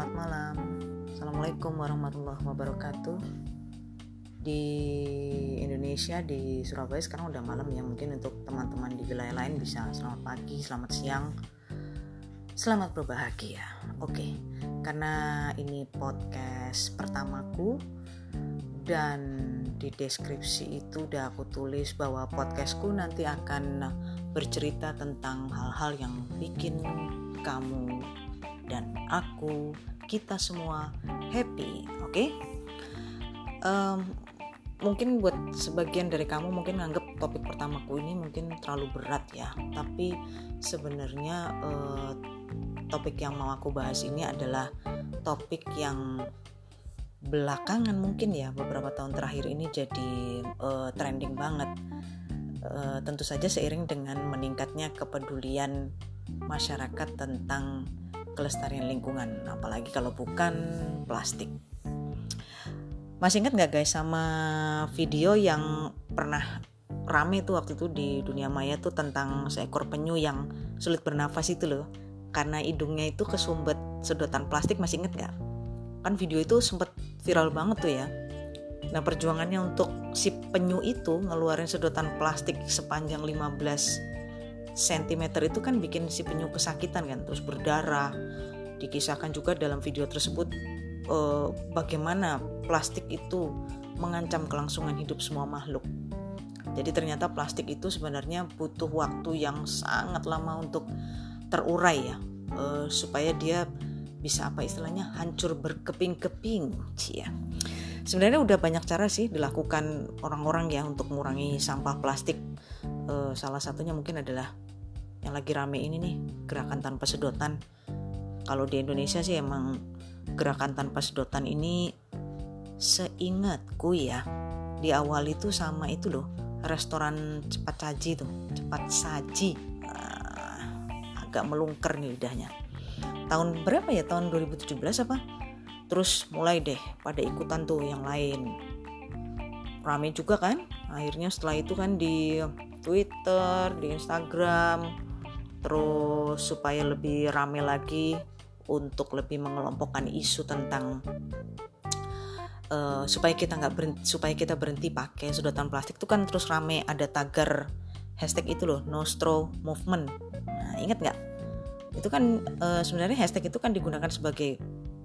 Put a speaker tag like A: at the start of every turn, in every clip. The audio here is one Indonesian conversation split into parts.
A: selamat malam. Assalamualaikum warahmatullahi wabarakatuh. Di Indonesia di Surabaya sekarang udah malam ya. Mungkin untuk teman-teman di wilayah lain bisa selamat pagi, selamat siang, selamat berbahagia. Oke, karena ini podcast pertamaku dan di deskripsi itu udah aku tulis bahwa podcastku nanti akan bercerita tentang hal-hal yang bikin kamu dan aku kita semua happy oke okay? um, mungkin buat sebagian dari kamu mungkin nganggep topik pertamaku ini mungkin terlalu berat ya tapi sebenarnya uh, topik yang mau aku bahas ini adalah topik yang belakangan mungkin ya beberapa tahun terakhir ini jadi uh, trending banget uh, tentu saja seiring dengan meningkatnya kepedulian masyarakat tentang kelestarian lingkungan apalagi kalau bukan plastik. Masih ingat nggak guys sama video yang pernah rame tuh waktu itu di dunia maya tuh tentang seekor penyu yang sulit bernafas itu loh. Karena hidungnya itu kesumbet sedotan plastik masih inget nggak? Kan video itu sempet viral banget tuh ya. Nah perjuangannya untuk si penyu itu ngeluarin sedotan plastik sepanjang 15 cm itu kan bikin si penyu kesakitan kan terus berdarah. Dikisahkan juga dalam video tersebut eh, bagaimana plastik itu mengancam kelangsungan hidup semua makhluk. Jadi ternyata plastik itu sebenarnya butuh waktu yang sangat lama untuk terurai ya eh, supaya dia bisa apa istilahnya hancur berkeping-keping. Ya sebenarnya udah banyak cara sih dilakukan orang-orang ya untuk mengurangi sampah plastik uh, salah satunya mungkin adalah yang lagi rame ini nih gerakan tanpa sedotan. Kalau di Indonesia sih emang gerakan tanpa sedotan ini seingatku ya di awal itu sama itu loh restoran cepat saji tuh cepat saji. Uh, agak melungker nih lidahnya. Tahun berapa ya? Tahun 2017 apa? Terus mulai deh pada ikutan tuh yang lain. Rame juga kan? Akhirnya setelah itu kan di Twitter, di Instagram, terus supaya lebih rame lagi untuk lebih mengelompokkan isu tentang uh, supaya kita nggak supaya kita berhenti pakai sedotan plastik itu kan terus rame ada tagar hashtag itu loh no straw movement. Nah ingat nggak? Itu kan uh, sebenarnya hashtag itu kan digunakan sebagai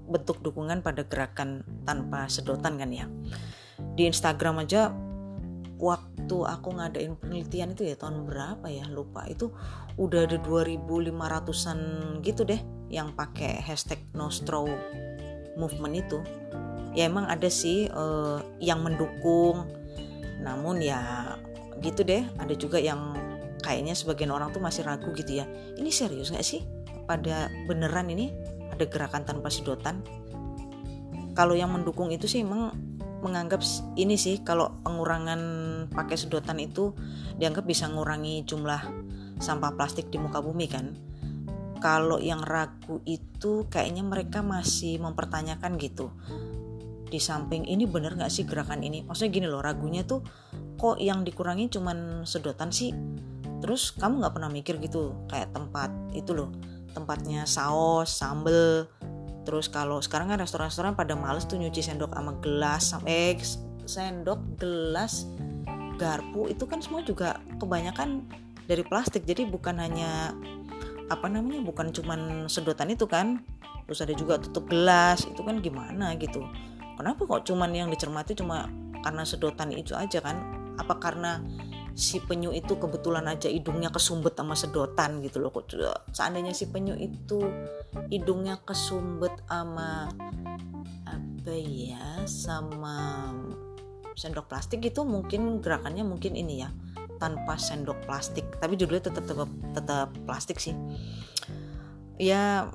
A: bentuk dukungan pada gerakan tanpa sedotan kan ya. Di Instagram aja waktu aku ngadain penelitian itu ya tahun berapa ya lupa. Itu udah ada 2500an gitu deh yang pakai hashtag no straw movement itu. Ya emang ada sih uh, yang mendukung. Namun ya gitu deh. Ada juga yang kayaknya sebagian orang tuh masih ragu gitu ya. Ini serius nggak sih? Pada beneran ini? Ada gerakan tanpa sedotan? Kalau yang mendukung itu sih emang menganggap ini sih kalau pengurangan pakai sedotan itu dianggap bisa mengurangi jumlah sampah plastik di muka bumi kan. Kalau yang ragu itu kayaknya mereka masih mempertanyakan gitu. Di samping ini bener nggak sih gerakan ini? Maksudnya gini loh, ragunya tuh kok yang dikurangi cuman sedotan sih? Terus kamu nggak pernah mikir gitu kayak tempat itu loh, tempatnya saus, sambel, terus kalau sekarang kan restoran-restoran pada males tuh nyuci sendok sama gelas eh, sendok gelas garpu itu kan semua juga kebanyakan dari plastik. Jadi bukan hanya apa namanya bukan cuman sedotan itu kan terus ada juga tutup gelas itu kan gimana gitu. Kenapa kok cuman yang dicermati cuma karena sedotan itu aja kan? Apa karena si penyu itu kebetulan aja hidungnya kesumbet sama sedotan gitu loh kok. Seandainya si penyu itu hidungnya kesumbet sama apa ya sama sendok plastik itu mungkin gerakannya mungkin ini ya tanpa sendok plastik. Tapi judulnya tetap tetap tetap plastik sih. Ya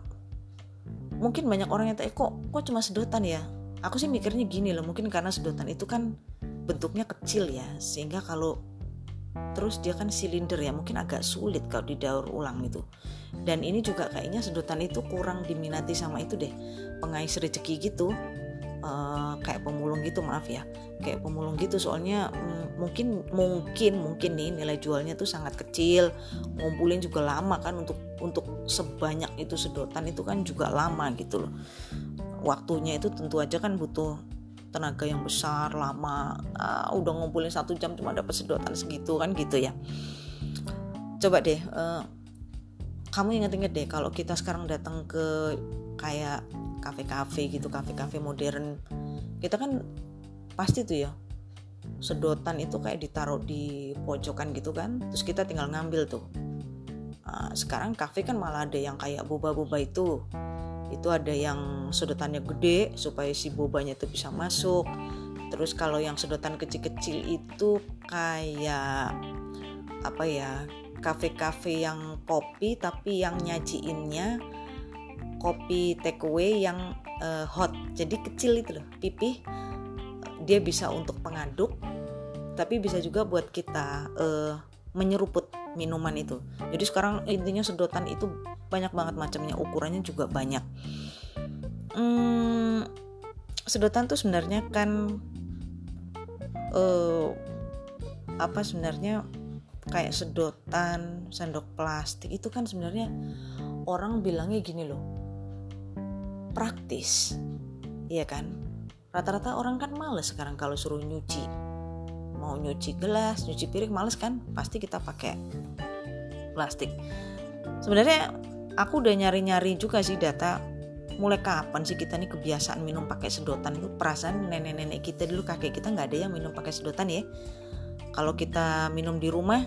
A: mungkin banyak orang yang tanya kok kok cuma sedotan ya? Aku sih mikirnya gini loh mungkin karena sedotan itu kan bentuknya kecil ya sehingga kalau terus dia kan silinder ya mungkin agak sulit kalau didaur ulang itu. Dan ini juga kayaknya sedotan itu kurang diminati sama itu deh pengais rezeki gitu. Uh, kayak pemulung gitu maaf ya. Kayak pemulung gitu soalnya mm, mungkin mungkin mungkin nih nilai jualnya tuh sangat kecil. Ngumpulin juga lama kan untuk untuk sebanyak itu sedotan itu kan juga lama gitu loh. Waktunya itu tentu aja kan butuh tenaga yang besar lama uh, udah ngumpulin satu jam cuma dapat sedotan segitu kan gitu ya. Coba deh uh, kamu inget-inget deh kalau kita sekarang datang ke kayak kafe-kafe gitu kafe-kafe modern kita kan pasti tuh ya sedotan itu kayak ditaruh di pojokan gitu kan terus kita tinggal ngambil tuh. Nah, sekarang kafe kan malah ada yang kayak boba-boba itu itu ada yang sedotannya gede supaya si bobanya itu bisa masuk. Terus kalau yang sedotan kecil-kecil itu kayak apa ya kafe-kafe yang kopi tapi yang nyajiinnya kopi takeaway yang uh, hot. Jadi kecil itu loh pipih. Dia bisa untuk pengaduk tapi bisa juga buat kita uh, menyeruput minuman itu. Jadi sekarang intinya sedotan itu banyak banget macamnya ukurannya juga banyak. Hmm, sedotan tuh sebenarnya kan uh, apa sebenarnya kayak sedotan sendok plastik itu kan sebenarnya orang bilangnya gini loh praktis. Iya kan? Rata-rata orang kan males sekarang kalau suruh nyuci mau nyuci gelas nyuci piring males kan? Pasti kita pakai plastik. Sebenarnya aku udah nyari-nyari juga sih data mulai kapan sih kita nih kebiasaan minum pakai sedotan itu? Perasaan nenek-nenek kita dulu kakek kita nggak ada yang minum pakai sedotan ya. Kalau kita minum di rumah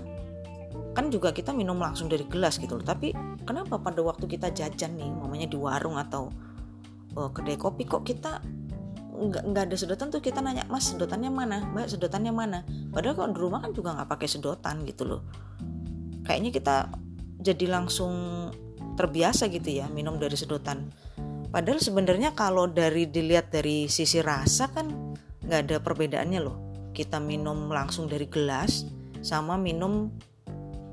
A: kan juga kita minum langsung dari gelas gitu loh. Tapi kenapa pada waktu kita jajan nih mamanya di warung atau oh, kedai kopi kok kita nggak nggak ada sedotan tuh kita nanya mas sedotannya mana? Mbak sedotannya mana? Padahal kalau di rumah kan juga nggak pakai sedotan gitu loh. Kayaknya kita jadi langsung terbiasa gitu ya minum dari sedotan. Padahal sebenarnya kalau dari dilihat dari sisi rasa kan nggak ada perbedaannya loh. Kita minum langsung dari gelas sama minum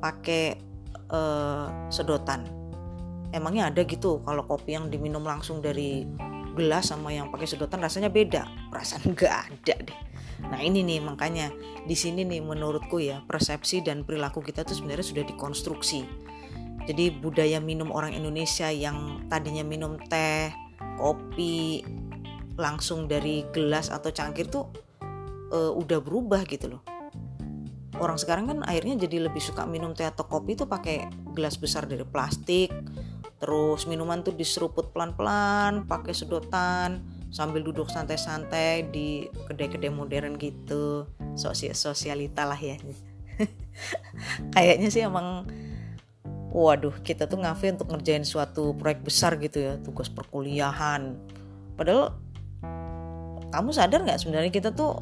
A: pakai uh, sedotan. Emangnya ada gitu kalau kopi yang diminum langsung dari gelas sama yang pakai sedotan rasanya beda? Perasaan nggak ada deh. Nah ini nih makanya di sini nih menurutku ya persepsi dan perilaku kita tuh sebenarnya sudah dikonstruksi. Jadi budaya minum orang Indonesia yang tadinya minum teh, kopi langsung dari gelas atau cangkir tuh uh, udah berubah gitu loh orang sekarang kan akhirnya jadi lebih suka minum teh atau kopi itu pakai gelas besar dari plastik terus minuman tuh diseruput pelan-pelan pakai sedotan sambil duduk santai-santai di kedai-kedai modern gitu. Sosial sosialita lah ya. Kayaknya sih emang waduh kita tuh ngafe untuk ngerjain suatu proyek besar gitu ya tugas perkuliahan. Padahal kamu sadar nggak sebenarnya kita tuh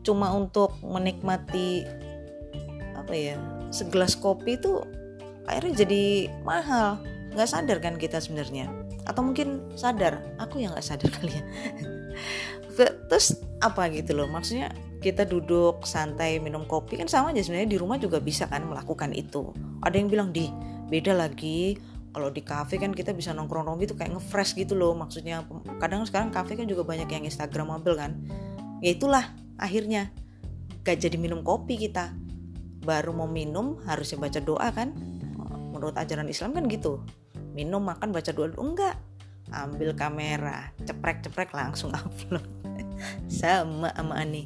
A: cuma untuk menikmati apa ya segelas kopi itu akhirnya jadi mahal nggak sadar kan kita sebenarnya? Atau mungkin sadar? Aku yang nggak sadar kali ya. Terus apa gitu loh? Maksudnya kita duduk santai minum kopi kan sama aja sebenarnya. Di rumah juga bisa kan melakukan itu. Ada yang bilang di beda lagi. Kalau di cafe kan kita bisa nongkrong nongkrong gitu kayak ngefresh gitu loh. Maksudnya kadang sekarang cafe kan juga banyak yang instagramable kan. Ya itulah akhirnya. Gak jadi minum kopi kita. Baru mau minum harusnya baca doa kan. Menurut ajaran Islam kan gitu minum makan baca doa dulu. Enggak. Ambil kamera. Ceprek-ceprek langsung upload. Sama sama Ani.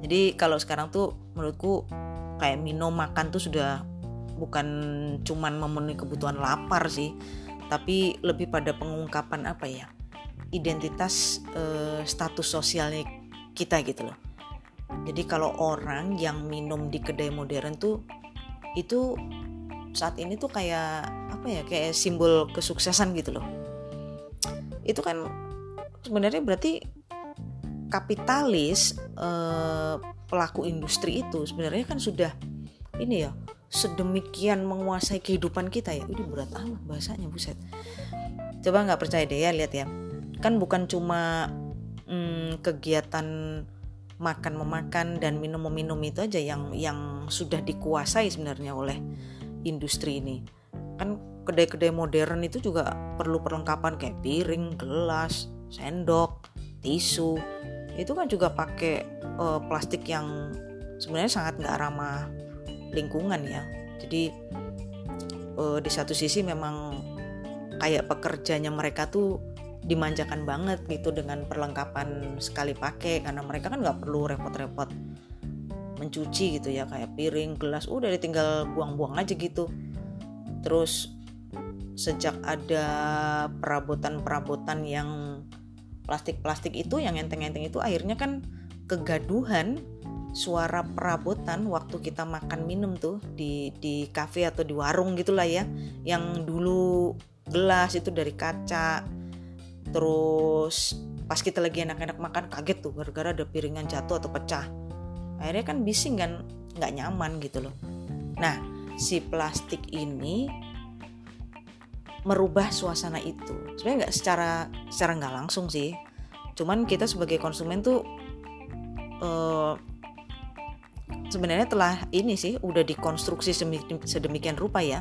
A: Jadi kalau sekarang tuh menurutku kayak minum makan tuh sudah bukan cuman memenuhi kebutuhan lapar sih tapi lebih pada pengungkapan apa ya? Identitas eh, status sosialnya kita gitu loh. Jadi kalau orang yang minum di kedai modern tuh itu saat ini tuh kayak apa ya kayak simbol kesuksesan gitu loh. Itu kan sebenarnya berarti kapitalis eh, pelaku industri itu sebenarnya kan sudah ini ya sedemikian menguasai kehidupan kita ya. Ini berat amat bahasanya buset. Coba nggak percaya deh ya lihat ya. Kan bukan cuma hmm, kegiatan makan memakan dan minum meminum itu aja yang yang sudah dikuasai sebenarnya oleh industri ini. Kan kedai-kedai modern itu juga perlu perlengkapan kayak piring gelas sendok tisu. Itu kan juga pakai uh, plastik yang sebenarnya sangat nggak ramah lingkungan ya. Jadi uh, di satu sisi memang kayak pekerjanya mereka tuh dimanjakan banget gitu dengan perlengkapan sekali pakai karena mereka kan nggak perlu repot-repot mencuci gitu ya kayak piring gelas udah ditinggal buang-buang aja gitu. Terus sejak ada perabotan-perabotan yang plastik-plastik itu yang enteng-enteng itu akhirnya kan kegaduhan suara perabotan waktu kita makan minum tuh di di kafe atau di warung gitulah ya. Yang dulu gelas itu dari kaca terus pas kita lagi enak-enak makan kaget tuh gara-gara ada piringan jatuh atau pecah akhirnya kan bising kan nggak nyaman gitu loh. Nah si plastik ini merubah suasana itu. Sebenarnya nggak secara secara nggak langsung sih. Cuman kita sebagai konsumen tuh uh, sebenarnya telah ini sih udah dikonstruksi sedemikian rupa ya.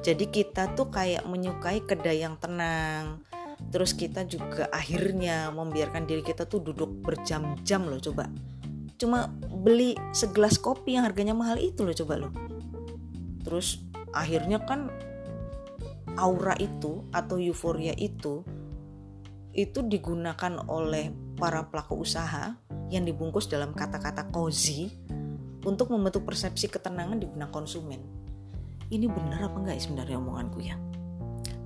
A: Jadi kita tuh kayak menyukai kedai yang tenang. Terus kita juga akhirnya membiarkan diri kita tuh duduk berjam-jam loh coba cuma beli segelas kopi yang harganya mahal itu loh coba loh terus akhirnya kan aura itu atau euforia itu itu digunakan oleh para pelaku usaha yang dibungkus dalam kata-kata cozy untuk membentuk persepsi ketenangan di benak konsumen. Ini benar apa enggak ya sebenarnya omonganku ya?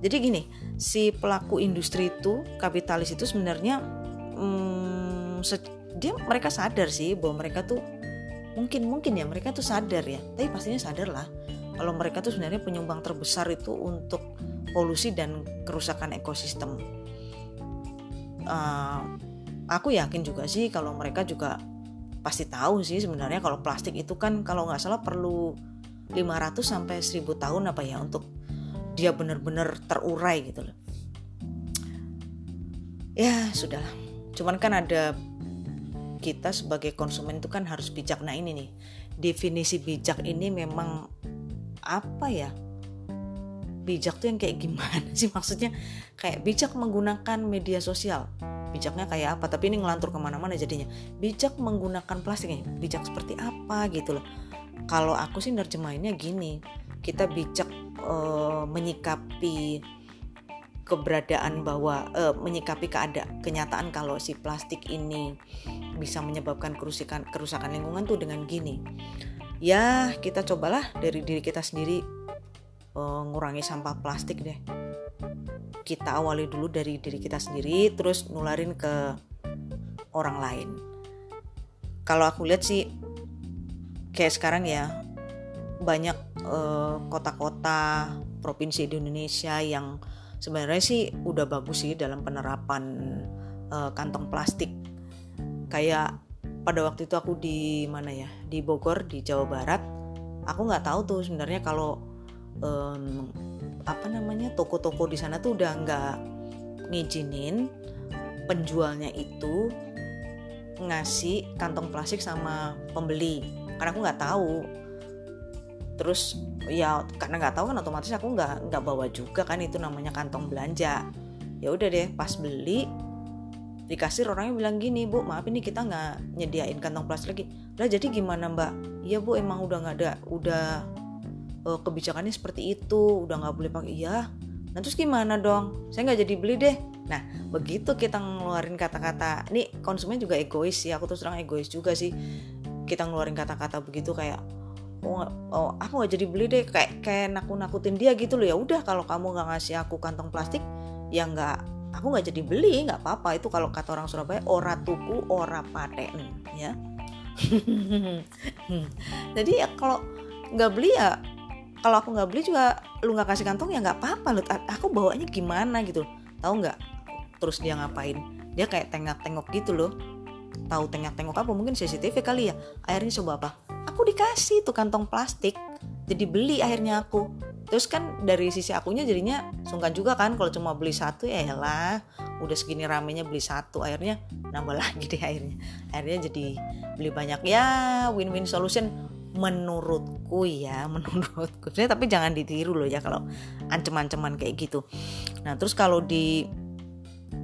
A: Jadi gini, si pelaku industri itu, kapitalis itu sebenarnya hmm, dia mereka sadar sih bahwa mereka tuh mungkin mungkin ya mereka tuh sadar ya, tapi pastinya sadar lah kalau mereka tuh sebenarnya penyumbang terbesar itu untuk polusi dan kerusakan ekosistem. Uh, aku yakin juga sih kalau mereka juga pasti tahu sih sebenarnya kalau plastik itu kan kalau nggak salah perlu 500 sampai 1000 tahun apa ya untuk dia benar-benar terurai gitu loh. Ya, sudahlah. Cuman kan ada kita sebagai konsumen itu kan harus bijak. Nah, ini nih. Definisi bijak ini memang apa ya? Bijak tuh yang kayak gimana sih maksudnya? Kayak bijak menggunakan media sosial bijaknya kayak apa tapi ini ngelantur ke mana-mana jadinya bijak menggunakan plastiknya bijak seperti apa gitu loh kalau aku sih nerjemahinnya gini kita bijak uh, menyikapi keberadaan bahwa uh, menyikapi keadaan kenyataan kalau si plastik ini bisa menyebabkan kerusakan kerusakan lingkungan tuh dengan gini. Ya kita cobalah dari diri kita sendiri uh, ngurangi sampah plastik deh. Kita awali dulu dari diri kita sendiri terus nularin ke orang lain. Kalau aku lihat sih kayak sekarang ya banyak eh, kota-kota provinsi di Indonesia yang sebenarnya sih udah bagus sih dalam penerapan uh, kantong plastik kayak pada waktu itu aku di mana ya? Di Bogor di Jawa Barat. Aku nggak tahu tuh sebenarnya kalau um, apa namanya toko-toko di sana tuh udah nggak ngizinin penjualnya itu ngasih kantong plastik sama pembeli. Karena aku nggak tahu. Terus ya karena nggak tahu kan otomatis aku nggak nggak bawa juga kan itu namanya kantong belanja. Ya udah deh pas beli dikasih orangnya bilang gini bu maaf ini kita nggak nyediain kantong plastik lagi. Lah jadi gimana mbak? Iya bu emang udah nggak ada udah uh, kebijakannya seperti itu udah nggak boleh pakai. Iya. Nah terus gimana dong? Saya nggak jadi beli deh. Nah begitu kita ngeluarin kata-kata ini konsumen juga egois sih aku terus terang egois juga sih. Kita ngeluarin kata-kata begitu kayak oh, oh aku nggak jadi beli deh. Kayak kayak nakut nakutin dia gitu loh. Ya udah kalau kamu nggak ngasih aku kantong plastik ya nggak aku nggak jadi beli nggak apa-apa. Itu kalau kata orang Surabaya ora tuku ora paten ya. Jadi ya kalau nggak beli ya kalau aku nggak beli juga lu nggak kasih kantong ya nggak apa-apa. Lu aku bawanya gimana gitu tahu nggak? Terus dia ngapain? Dia kayak tengok-tengok gitu loh. Tahu tengok-tengok apa? Mungkin CCTV kali ya. Akhirnya coba apa? Aku dikasih tuh kantong plastik jadi beli akhirnya aku terus kan dari sisi akunya jadinya sungkan juga kan kalau cuma beli satu ya lah udah segini ramenya beli satu akhirnya nambah lagi deh akhirnya. Akhirnya jadi beli banyak. Ya win-win solution menurutku ya menurutku. Sebenarnya tapi jangan ditiru loh ya kalau ancem-anceman kayak gitu. Nah terus kalau di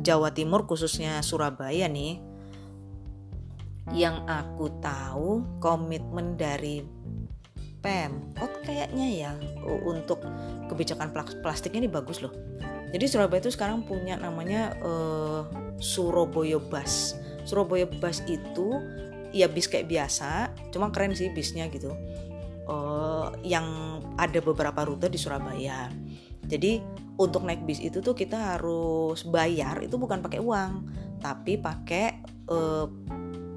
A: Jawa Timur khususnya Surabaya nih yang aku tahu komitmen dari Pemkot kayaknya ya. Untuk kebijakan plastiknya ini bagus loh. Jadi Surabaya itu sekarang punya namanya uh, Surabaya Bus. Surabaya Bus itu ya bis kayak biasa cuma keren sih bisnya gitu. Uh, yang ada beberapa rute di Surabaya. Jadi untuk naik bis itu tuh kita harus bayar itu bukan pakai uang tapi pakai uh,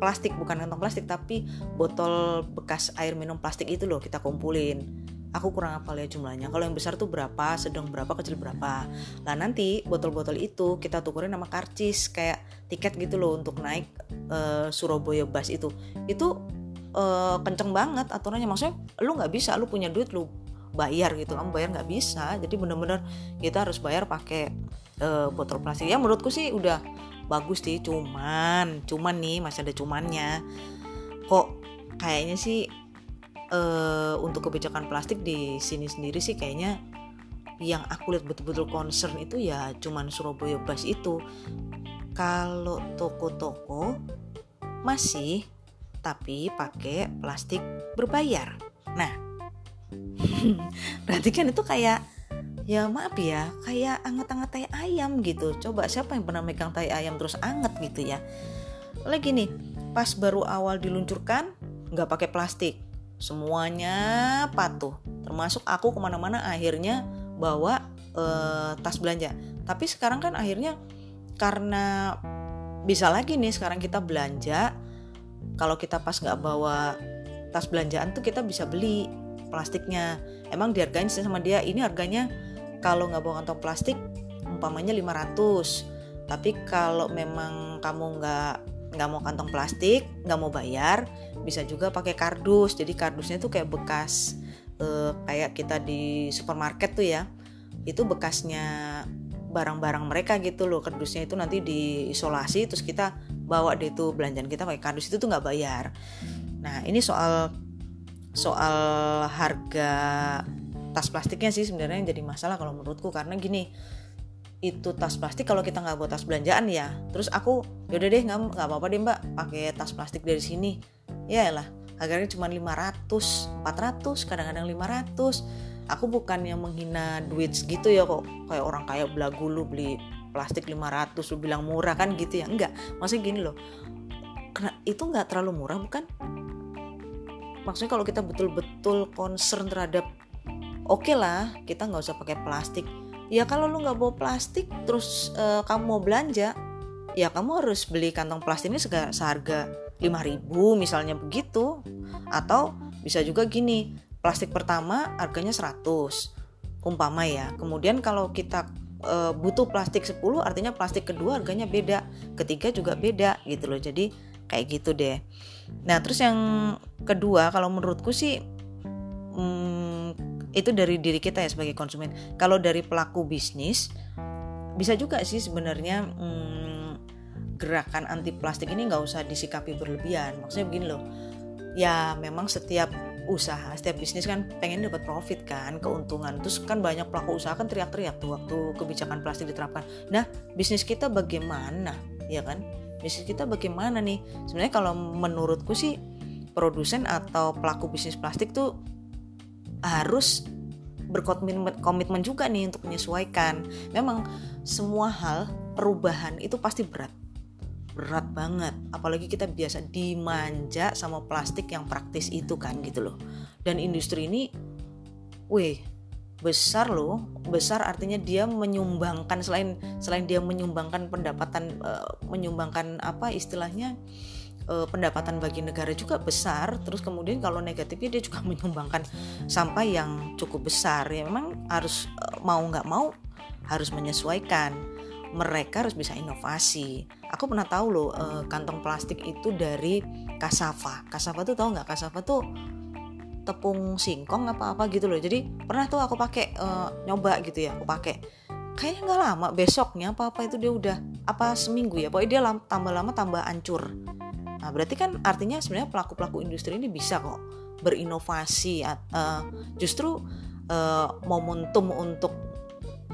A: plastik bukan kantong plastik tapi botol bekas air minum plastik itu loh kita kumpulin. Aku kurang apa ya jumlahnya. Kalau yang besar tuh berapa sedang berapa kecil berapa. Lah nanti botol-botol itu kita tukerin sama karcis kayak tiket gitu loh untuk naik uh, Surabaya bus itu. Itu uh, kenceng banget aturannya. Maksudnya lu nggak bisa lu punya duit lu bayar gitu. Kamu bayar nggak bisa. Jadi bener-bener kita harus bayar pakai uh, botol plastik. Ya menurutku sih udah bagus sih cuman cuman nih masih ada cumannya. Kok kayaknya sih uh, untuk kebijakan plastik di sini sendiri sih kayaknya yang aku lihat betul-betul concern itu ya cuman Surabaya Bus itu. Kalau toko-toko masih tapi pakai plastik berbayar. Nah berarti kan itu kayak ya maaf ya kayak anget-anget tai ayam gitu. Coba siapa yang pernah megang tai ayam terus anget gitu ya? Lagi nih pas baru awal diluncurkan nggak pakai plastik. Semuanya patuh. Termasuk aku ke mana-mana akhirnya bawa uh, tas belanja. Tapi sekarang kan akhirnya karena bisa lagi nih sekarang kita belanja kalau kita pas nggak bawa tas belanjaan tuh kita bisa beli plastiknya. Emang dihargain sih sama dia. Ini harganya kalau nggak bawa kantong plastik umpamanya 500 tapi kalau memang kamu nggak nggak mau kantong plastik nggak mau bayar bisa juga pakai kardus. Jadi kardusnya tuh kayak bekas eh, kayak kita di supermarket tuh ya. Itu bekasnya barang-barang mereka gitu loh. Kardusnya itu nanti diisolasi terus kita bawa deh tuh belanjaan kita pakai kardus. Itu tuh nggak bayar. Nah ini soal soal harga tas plastiknya sih sebenarnya yang jadi masalah kalau menurutku. Karena gini itu tas plastik kalau kita nggak buat tas belanjaan ya terus aku yaudah deh nggak nggak apa-apa deh mbak pakai tas plastik dari sini. Ya lah harganya cuma 500 400 kadang-kadang 500 aku bukan yang menghina duit segitu ya kok. Kayak orang kayak belagu lu beli plastik 500 lu bilang murah kan gitu ya? Enggak maksudnya gini loh. Itu nggak terlalu murah bukan? Maksudnya kalau kita betul-betul concern terhadap oke okay lah kita nggak usah pakai plastik. Ya kalau lu nggak bawa plastik terus uh, kamu mau belanja ya kamu harus beli kantong plastik ini seharga 5000 misalnya begitu. Atau bisa juga gini plastik pertama harganya 100 umpama ya. Kemudian kalau kita uh, butuh plastik 10 artinya plastik kedua harganya beda ketiga juga beda gitu loh. Jadi kayak gitu deh. Nah terus yang kedua kalau menurutku sih hmm, itu dari diri kita ya sebagai konsumen. Kalau dari pelaku bisnis bisa juga sih sebenarnya hmm, gerakan anti plastik ini nggak usah disikapi berlebihan. Maksudnya begini loh ya memang setiap usaha setiap bisnis kan pengen dapat profit kan keuntungan. Terus kan banyak pelaku usaha kan teriak-teriak tuh waktu kebijakan plastik diterapkan. Nah bisnis kita bagaimana ya kan? Bisnis kita bagaimana nih? Sebenarnya kalau menurutku sih produsen atau pelaku bisnis plastik tuh harus berkomitmen komitmen juga nih untuk menyesuaikan. Memang semua hal perubahan itu pasti berat. Berat banget, apalagi kita biasa dimanja sama plastik yang praktis itu kan gitu loh. Dan industri ini weh besar loh. Besar artinya dia menyumbangkan selain selain dia menyumbangkan pendapatan uh, menyumbangkan apa istilahnya pendapatan bagi negara juga besar terus kemudian kalau negatifnya dia juga menyumbangkan sampah yang cukup besar. Ya memang harus uh, mau nggak mau harus menyesuaikan. Mereka harus bisa inovasi. Aku pernah tahu loh uh, kantong plastik itu dari kasava kasava tuh tahu nggak? Kasava tuh tepung singkong apa apa gitu loh. Jadi pernah tuh aku pakai uh, nyoba gitu ya aku pakai. Kayaknya nggak lama besoknya apa apa itu dia udah apa seminggu ya pokoknya dia lam, tambah lama tambah ancur Nah, berarti kan artinya sebenarnya pelaku-pelaku industri ini bisa kok berinovasi uh, justru uh, momentum untuk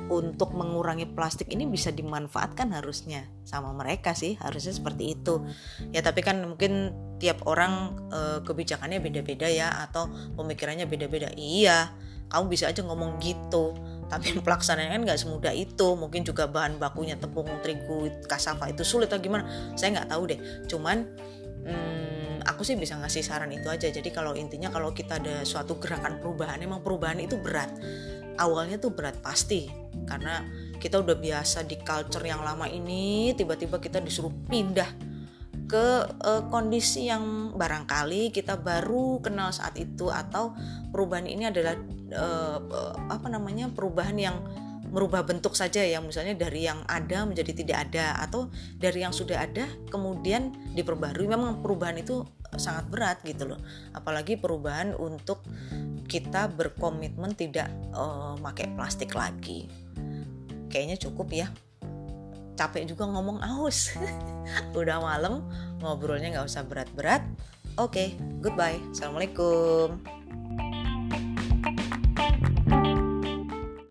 A: untuk mengurangi plastik ini bisa dimanfaatkan harusnya sama mereka sih harusnya seperti itu. Ya tapi kan mungkin tiap orang uh, kebijakannya beda-beda ya atau pemikirannya beda-beda. Iya kamu bisa aja ngomong gitu tapi pelaksanaannya kan nggak semudah itu. Mungkin juga bahan bakunya tepung terigu kasava itu sulit atau gimana saya nggak tahu deh. Cuman hmm, aku sih bisa ngasih saran itu aja. Jadi kalau intinya kalau kita ada suatu gerakan perubahan emang perubahan itu berat. Awalnya tuh berat pasti. Karena kita udah biasa di culture yang lama ini tiba-tiba kita disuruh pindah ke uh, kondisi yang barangkali kita baru kenal saat itu. Atau perubahan ini adalah uh, apa namanya perubahan yang merubah bentuk saja ya misalnya dari yang ada menjadi tidak ada atau dari yang sudah ada kemudian diperbarui. Memang perubahan itu sangat berat gitu loh. Apalagi perubahan untuk kita berkomitmen tidak uh, pakai plastik lagi. Kayaknya cukup ya. Capek juga ngomong aus. Udah malam ngobrolnya nggak usah berat-berat. Oke okay, goodbye. Assalamualaikum